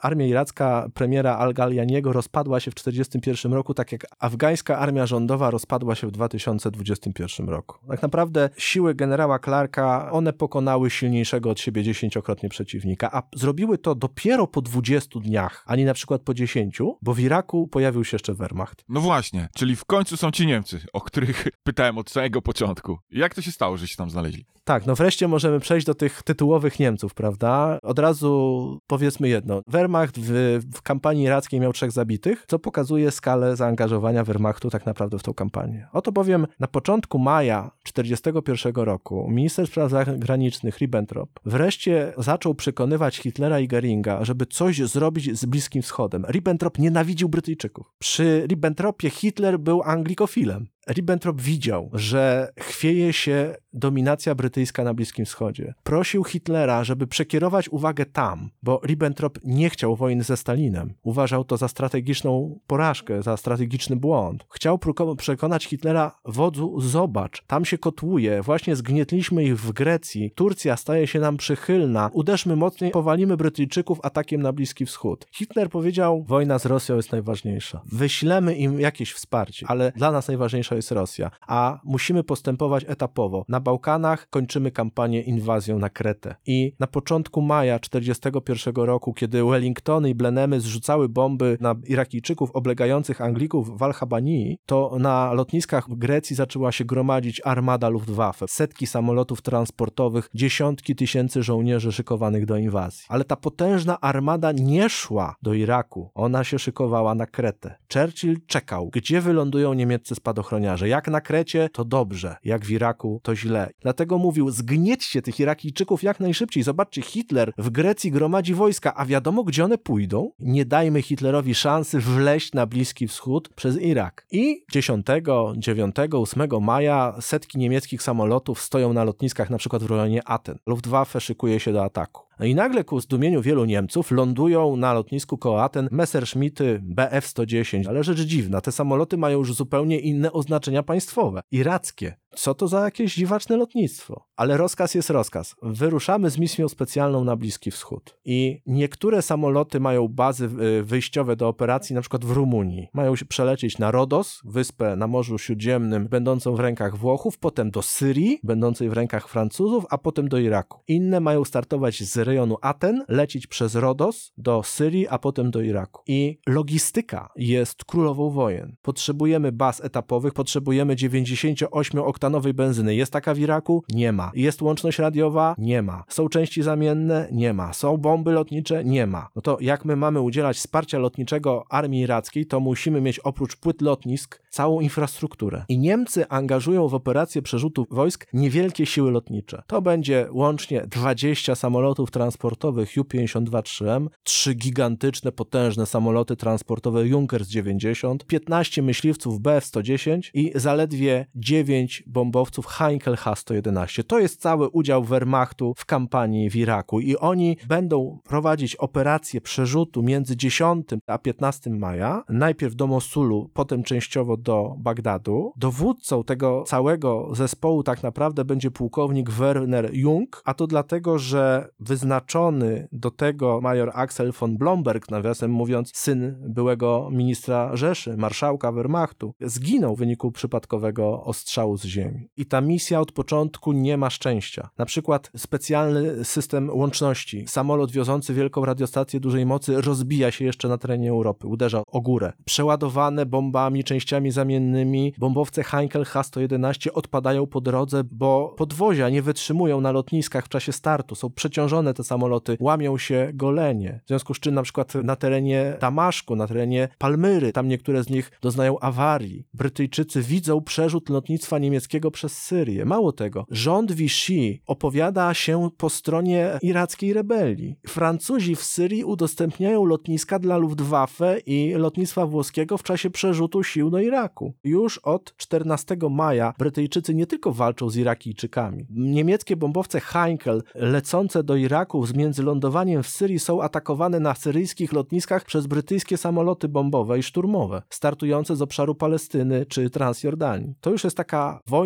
armia iracka premiera Al-Galianiego rozpadła się w 1941 roku, tak jak afgańska armia rządowa rozpadła się w 2021 roku. Tak naprawdę siły generała Clarka, one pokonały silniejszego od siebie dziesięciokrotnie przeciwnika, a zrobiły to dopiero po 20 dniach, a nie na przykład po 10, bo w Iraku pojawił się jeszcze Wehrmacht. No właśnie, czyli w końcu są ci Niemcy, o których (laughs) pytałem od samego początku. Jak to się stało, że się tam znaleźli? Tak, no wreszcie możemy przejść do tych tytułowych Niemców, prawda? Od razu powiedzmy jedno. Wehrmacht w, w kampanii irackiej miał trzech zabitych, co pokazuje skalę zaangażowania Wehrmachtu tak naprawdę w tą kampanię. Oto bowiem na początku maja 1941 roku minister spraw zagranicznych Ribbentrop wreszcie zaczął przekonywać Hitlera i Geringa, żeby coś zrobić z Bliskim Wschodem. Ribbentrop nienawidził Brytyjczyków. Przy Ribbentropie Hitler był anglikofilem. Ribbentrop widział, że chwieje się dominacja brytyjska na Bliskim Wschodzie. Prosił Hitlera, żeby przekierować uwagę tam, bo Ribbentrop nie chciał wojny ze Stalinem. Uważał to za strategiczną porażkę, za strategiczny błąd. Chciał przekonać Hitlera, wodzu, zobacz, tam się kotłuje, właśnie zgnietliśmy ich w Grecji, Turcja staje się nam przychylna, uderzmy mocniej, powalimy Brytyjczyków atakiem na Bliski Wschód. Hitler powiedział, wojna z Rosją jest najważniejsza. Wyślemy im jakieś wsparcie, ale dla nas najważniejsza jest Rosja, a musimy postępować etapowo. Na Bałkanach kończymy kampanię inwazją na Kretę. I na początku maja 1941 roku, kiedy Wellingtony i Blenemy zrzucały bomby na Irakijczyków oblegających Anglików w Al-Habanii, to na lotniskach Grecji zaczęła się gromadzić armada Luftwaffe. Setki samolotów transportowych, dziesiątki tysięcy żołnierzy szykowanych do inwazji. Ale ta potężna armada nie szła do Iraku. Ona się szykowała na Kretę. Churchill czekał, gdzie wylądują niemieccy spadochroniarze. Jak na Krecie, to dobrze. Jak w Iraku, to źle. Dlatego mówił, zgniećcie tych Irakijczyków jak najszybciej. Zobaczcie, Hitler w Grecji gromadzi wojska, a wiadomo, gdzie one pójdą? Nie dajmy Hitlerowi szansy wleść na Bliski Wschód przez Irak. I 10, 9, 8 maja setki niemieckich samolotów stoją na lotniskach, na przykład w rejonie Aten. Luftwaffe szykuje się do ataku. No i nagle ku zdumieniu wielu Niemców lądują na lotnisku koło Aten Messerschmitty Bf-110. Ale rzecz dziwna, te samoloty mają już zupełnie inne oznaczenia państwowe. Irackie. Co to za jakieś dziwaczne lotnictwo? Ale rozkaz jest rozkaz. Wyruszamy z misją specjalną na Bliski Wschód. I niektóre samoloty mają bazy y, wyjściowe do operacji, na przykład w Rumunii. Mają się przelecieć na Rodos, wyspę na Morzu Śródziemnym, będącą w rękach Włochów, potem do Syrii, będącej w rękach Francuzów, a potem do Iraku. Inne mają startować z rejonu Aten, lecieć przez Rodos do Syrii, a potem do Iraku. I logistyka jest królową wojen. Potrzebujemy baz etapowych, potrzebujemy 98-oktanowej benzyny. Jest taka w Iraku? Nie ma. Jest łączność radiowa? Nie ma. Są części zamienne? Nie ma. Są bomby lotnicze? Nie ma. No to jak my mamy udzielać wsparcia lotniczego armii irackiej, to musimy mieć oprócz płyt lotnisk całą infrastrukturę. I Niemcy angażują w operację przerzutu wojsk niewielkie siły lotnicze. To będzie łącznie 20 samolotów transportowych Ju-52-3M, trzy gigantyczne, potężne samoloty transportowe Junkers 90, 15 myśliwców Bf-110 i zaledwie 9 bombowców Heinkel H-111. To jest cały udział Wehrmachtu w kampanii w Iraku i oni będą prowadzić operację przerzutu między 10 a 15 maja, najpierw do Mosulu, potem częściowo do Bagdadu. Dowódcą tego całego zespołu tak naprawdę będzie pułkownik Werner Jung, a to dlatego, że wyznaczony do tego major Axel von Blomberg, nawiasem mówiąc, syn byłego ministra Rzeszy, marszałka Wehrmachtu, zginął w wyniku przypadkowego ostrzału z ziemi. I ta misja od początku nie ma szczęścia. Na przykład specjalny system łączności. Samolot wiozący wielką radiostację dużej mocy rozbija się jeszcze na terenie Europy, uderza o górę. Przeładowane bombami, częściami zamiennymi, bombowce Heinkel H-111 odpadają po drodze, bo podwozia nie wytrzymują na lotniskach w czasie startu, są przeciążone te samoloty, łamią się golenie. W związku z czym na przykład na terenie Damaszku, na terenie Palmyry, tam niektóre z nich doznają awarii. Brytyjczycy widzą przerzut lotnictwa niemieckiego przez Syrię. Mało tego, rząd Vichy opowiada się po stronie irackiej rebelii. Francuzi w Syrii udostępniają lotniska dla Luftwaffe i lotnictwa włoskiego w czasie przerzutu sił do Iraku. Już od 14 maja Brytyjczycy nie tylko walczą z Irakijczykami. Niemieckie bombowce Heinkel lecące do Iraku z międzylądowaniem w Syrii są atakowane na syryjskich lotniskach przez brytyjskie samoloty bombowe i szturmowe, startujące z obszaru Palestyny czy Transjordanii. To już jest taka wojna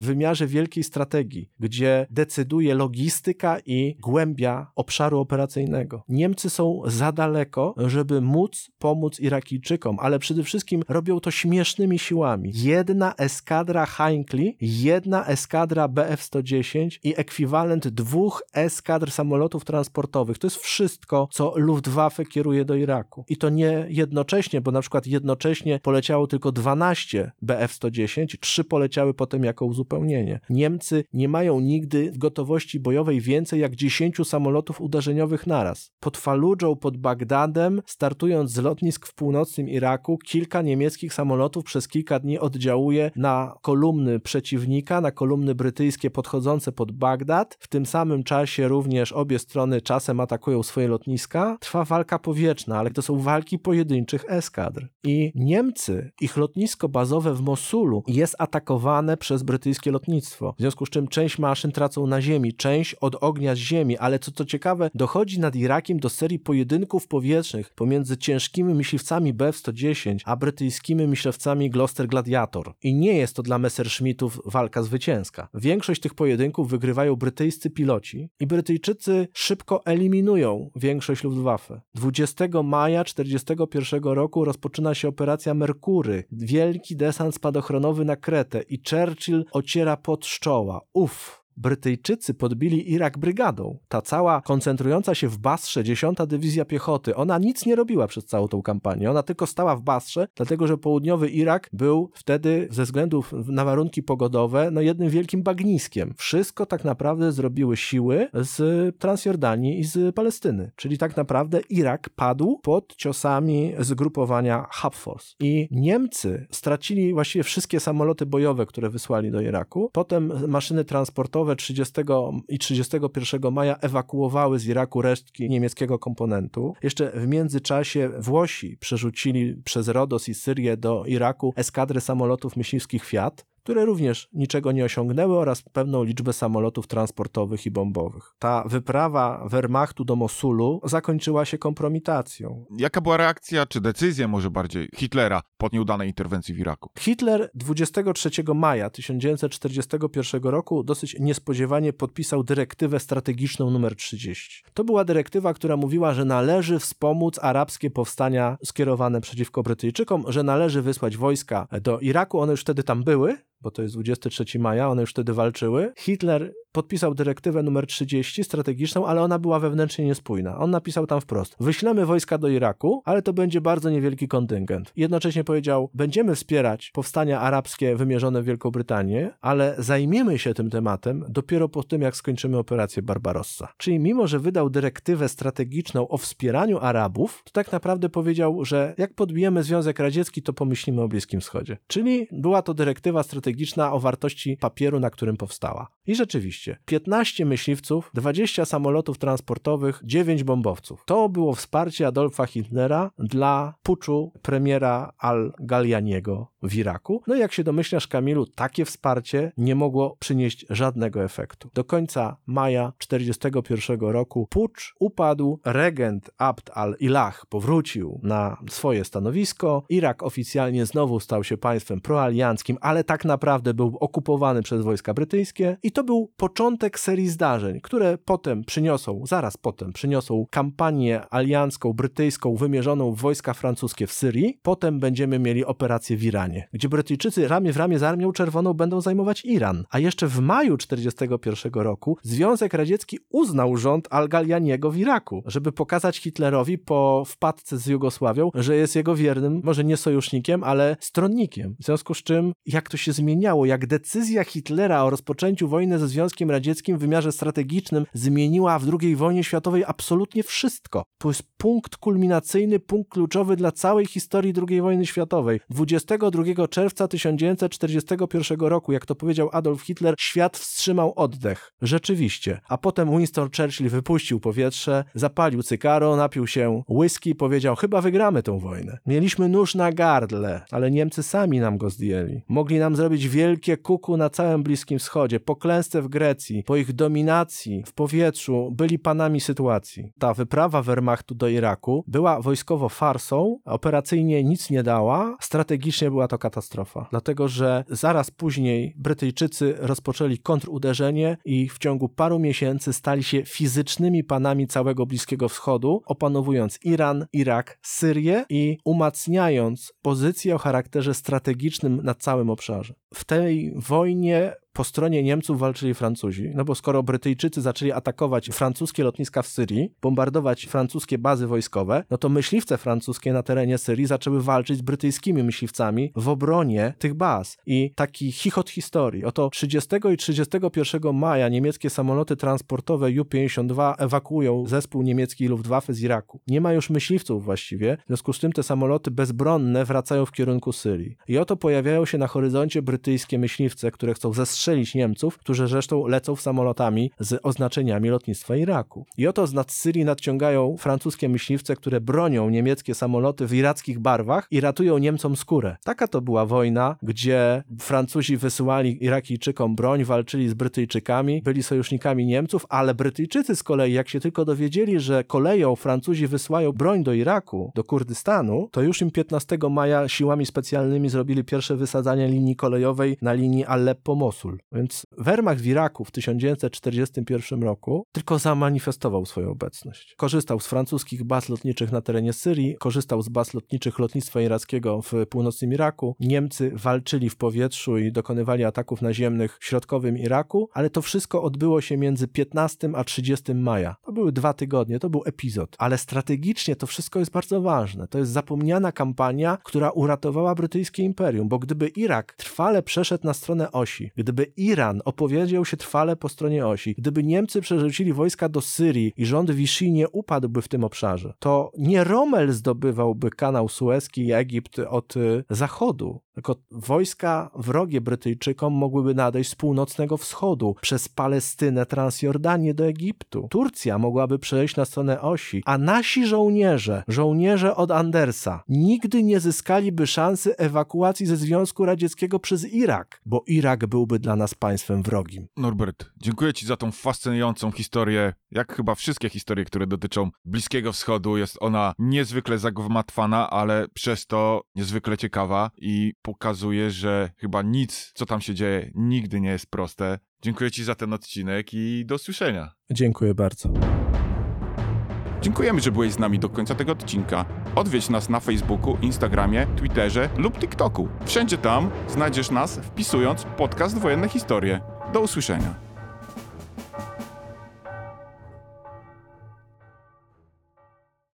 w wymiarze wielkiej strategii, gdzie decyduje logistyka i głębia obszaru operacyjnego. Niemcy są za daleko, żeby móc pomóc Irakijczykom, ale przede wszystkim robią to śmiesznymi siłami. Jedna eskadra Heinkli, jedna eskadra Bf-110 i ekwiwalent dwóch eskadr samolotów transportowych. To jest wszystko, co Luftwaffe kieruje do Iraku. I to nie jednocześnie, bo na przykład jednocześnie poleciało tylko 12 Bf-110, trzy poleciały potem potem jako uzupełnienie. Niemcy nie mają nigdy w gotowości bojowej więcej jak 10 samolotów uderzeniowych naraz. Pod Faludżą, pod Bagdadem, startując z lotnisk w północnym Iraku, kilka niemieckich samolotów przez kilka dni oddziałuje na kolumny przeciwnika, na kolumny brytyjskie podchodzące pod Bagdad. W tym samym czasie również obie strony czasem atakują swoje lotniska. Trwa walka powietrzna, ale to są walki pojedynczych eskadr. I Niemcy, ich lotnisko bazowe w Mosulu jest atakowane przez brytyjskie lotnictwo. W związku z czym część maszyn tracą na ziemi, część od ognia z ziemi, ale co co ciekawe, dochodzi nad Irakiem do serii pojedynków powietrznych pomiędzy ciężkimi myśliwcami Bf-110 a brytyjskimi myśliwcami Gloucester Gladiator. I nie jest to dla Messerschmittów walka zwycięska. Większość tych pojedynków wygrywają brytyjscy piloci i Brytyjczycy szybko eliminują większość Luftwaffe. 20 maja 1941 roku rozpoczyna się operacja Merkury, wielki desant spadochronowy na Kretę i Churchill ociera pod szczoła. Uff, Brytyjczycy podbili Irak brygadą. Ta cała koncentrująca się w Basrze 10 Dywizja Piechoty, ona nic nie robiła przez całą tą kampanię. Ona tylko stała w Basrze, dlatego że południowy Irak był wtedy ze względu na warunki pogodowe no jednym wielkim bagniskiem. Wszystko tak naprawdę zrobiły siły z Transjordanii i z Palestyny. Czyli tak naprawdę Irak padł pod ciosami zgrupowania Hafforce. I Niemcy stracili właściwie wszystkie samoloty bojowe, które wysłali do Iraku. Potem maszyny transportowe 30 i 31 maja ewakuowały z Iraku resztki niemieckiego komponentu. Jeszcze w międzyczasie Włosi przerzucili przez Rodos i Syrię do Iraku eskadrę samolotów myśliwskich Fiat które również niczego nie osiągnęły oraz pewną liczbę samolotów transportowych i bombowych. Ta wyprawa Wehrmachtu do Mosulu zakończyła się kompromitacją. Jaka była reakcja, czy decyzja może bardziej Hitlera po nieudanej interwencji w Iraku? Hitler 23 maja 1941 roku dosyć niespodziewanie podpisał dyrektywę strategiczną numer 30. To była dyrektywa, która mówiła, że należy wspomóc arabskie powstania skierowane przeciwko Brytyjczykom, że należy wysłać wojska do Iraku. One już wtedy tam były, bo to jest 23 maja, one już wtedy walczyły. Hitler podpisał dyrektywę numer 30 strategiczną, ale ona była wewnętrznie niespójna. On napisał tam wprost: Wyślemy wojska do Iraku, ale to będzie bardzo niewielki kontyngent. Jednocześnie powiedział: Będziemy wspierać powstania arabskie wymierzone w Wielką Brytanię, ale zajmiemy się tym tematem dopiero po tym, jak skończymy operację Barbarossa. Czyli mimo, że wydał dyrektywę strategiczną o wspieraniu Arabów, to tak naprawdę powiedział, że jak podbijemy Związek Radziecki, to pomyślimy o Bliskim Wschodzie. Czyli była to dyrektywa strategiczna o wartości papieru, na którym powstała. I rzeczywiście, 15 myśliwców, 20 samolotów transportowych, 9 bombowców. To było wsparcie Adolfa Hitlera dla puczu premiera Al-Galianiego w Iraku. No i jak się domyślasz, Kamilu, takie wsparcie nie mogło przynieść żadnego efektu. Do końca maja 1941 roku pucz upadł, regent Abd al-Ilah powrócił na swoje stanowisko, Irak oficjalnie znowu stał się państwem proalianckim, ale tak naprawdę był okupowany przez wojska brytyjskie i to był początek serii zdarzeń, które potem przyniosą, zaraz potem przyniosą kampanię aliancką, brytyjską wymierzoną w wojska francuskie w Syrii. Potem będziemy mieli operację w Iranie, gdzie Brytyjczycy ramię w ramię z Armią Czerwoną będą zajmować Iran. A jeszcze w maju 1941 roku Związek Radziecki uznał rząd Al-Galianiego w Iraku, żeby pokazać Hitlerowi po wpadce z Jugosławią, że jest jego wiernym, może nie sojusznikiem, ale stronnikiem. W związku z czym, jak to się zmieniało, jak decyzja Hitlera o rozpoczęciu wojny ze Związkiem Radzieckim w wymiarze strategicznym zmieniła w II wojnie światowej absolutnie wszystko. To jest punkt kulminacyjny, punkt kluczowy dla całej historii II wojny światowej. 22 czerwca 1941 roku, jak to powiedział Adolf Hitler, świat wstrzymał oddech. Rzeczywiście. A potem Winston Churchill wypuścił powietrze, zapalił cygaro, napił się whisky, powiedział: Chyba wygramy tę wojnę. Mieliśmy nóż na gardle, ale Niemcy sami nam go zdjęli. Mogli nam zrobić wielkie kuku na całym Bliskim Wschodzie, po klęsce w Grecji, po ich dominacji w powietrzu, byli panami sytuacji. Ta wyprawa Wehrmachtu do Iraku była wojskowo farsą, operacyjnie nic nie dała, strategicznie była to katastrofa. Dlatego, że zaraz później Brytyjczycy rozpoczęli kontruderzenie i w ciągu paru miesięcy stali się fizycznymi panami całego Bliskiego Wschodu, opanowując Iran, Irak, Syrię i umacniając pozycję o charakterze strategicznym na całym obszarze. W tej wojnie po stronie Niemców walczyli Francuzi, no bo skoro Brytyjczycy zaczęli atakować francuskie lotniska w Syrii, bombardować francuskie bazy wojskowe, no to myśliwce francuskie na terenie Syrii zaczęły walczyć z brytyjskimi myśliwcami w obronie tych baz. I taki chichot historii. Oto 30 i 31 maja niemieckie samoloty transportowe Ju-52 ewakuują zespół niemiecki Luftwaffe z Iraku. Nie ma już myśliwców właściwie, w związku z tym te samoloty bezbronne wracają w kierunku Syrii. I oto pojawiają się na horyzoncie brytyjskie myśliwce, które chcą zestrzelić Niemców, którzy zresztą lecą samolotami z oznaczeniami lotnictwa Iraku. I oto z nad Syrii nadciągają francuskie myśliwce, które bronią niemieckie samoloty w irackich barwach i ratują Niemcom skórę. Taka to była wojna, gdzie Francuzi wysyłali Irakijczykom broń, walczyli z Brytyjczykami, byli sojusznikami Niemców, ale Brytyjczycy z kolei, jak się tylko dowiedzieli, że koleją Francuzi wysyłają broń do Iraku, do Kurdystanu, to już im 15 maja siłami specjalnymi zrobili pierwsze wysadzanie linii kolejowej na linii Aleppo-Mosul. Więc Wehrmacht w Iraku w 1941 roku tylko zamanifestował swoją obecność. Korzystał z francuskich baz lotniczych na terenie Syrii, korzystał z baz lotniczych lotnictwa irackiego w północnym Iraku. Niemcy walczyli w powietrzu i dokonywali ataków naziemnych w środkowym Iraku, ale to wszystko odbyło się między 15 a 30 maja. To były dwa tygodnie, to był epizod, ale strategicznie to wszystko jest bardzo ważne. To jest zapomniana kampania, która uratowała brytyjskie imperium, bo gdyby Irak trwale przeszedł na stronę osi, gdyby Iran opowiedział się trwale po stronie osi, gdyby Niemcy przerzucili wojska do Syrii i rząd Vichy nie upadłby w tym obszarze, to nie Rommel zdobywałby kanał Suezki i Egipt od y, zachodu, tylko wojska wrogie Brytyjczykom mogłyby nadejść z północnego wschodu, przez Palestynę, Transjordanię do Egiptu. Turcja mogłaby przejść na stronę osi, a nasi żołnierze, żołnierze od Andersa, nigdy nie zyskaliby szansy ewakuacji ze Związku Radzieckiego przez Irak, bo Irak byłby dla nas państwem wrogim. Norbert, dziękuję Ci za tą fascynującą historię. Jak chyba wszystkie historie, które dotyczą Bliskiego Wschodu, jest ona niezwykle zagmatwana, ale przez to niezwykle ciekawa i pokazuje, że chyba nic, co tam się dzieje, nigdy nie jest proste. Dziękuję Ci za ten odcinek i do usłyszenia. Dziękuję bardzo. Dziękujemy, że byłeś z nami do końca tego odcinka. Odwiedź nas na Facebooku, Instagramie, Twitterze lub TikToku. Wszędzie tam znajdziesz nas wpisując podcast Wojenne Historie. Do usłyszenia.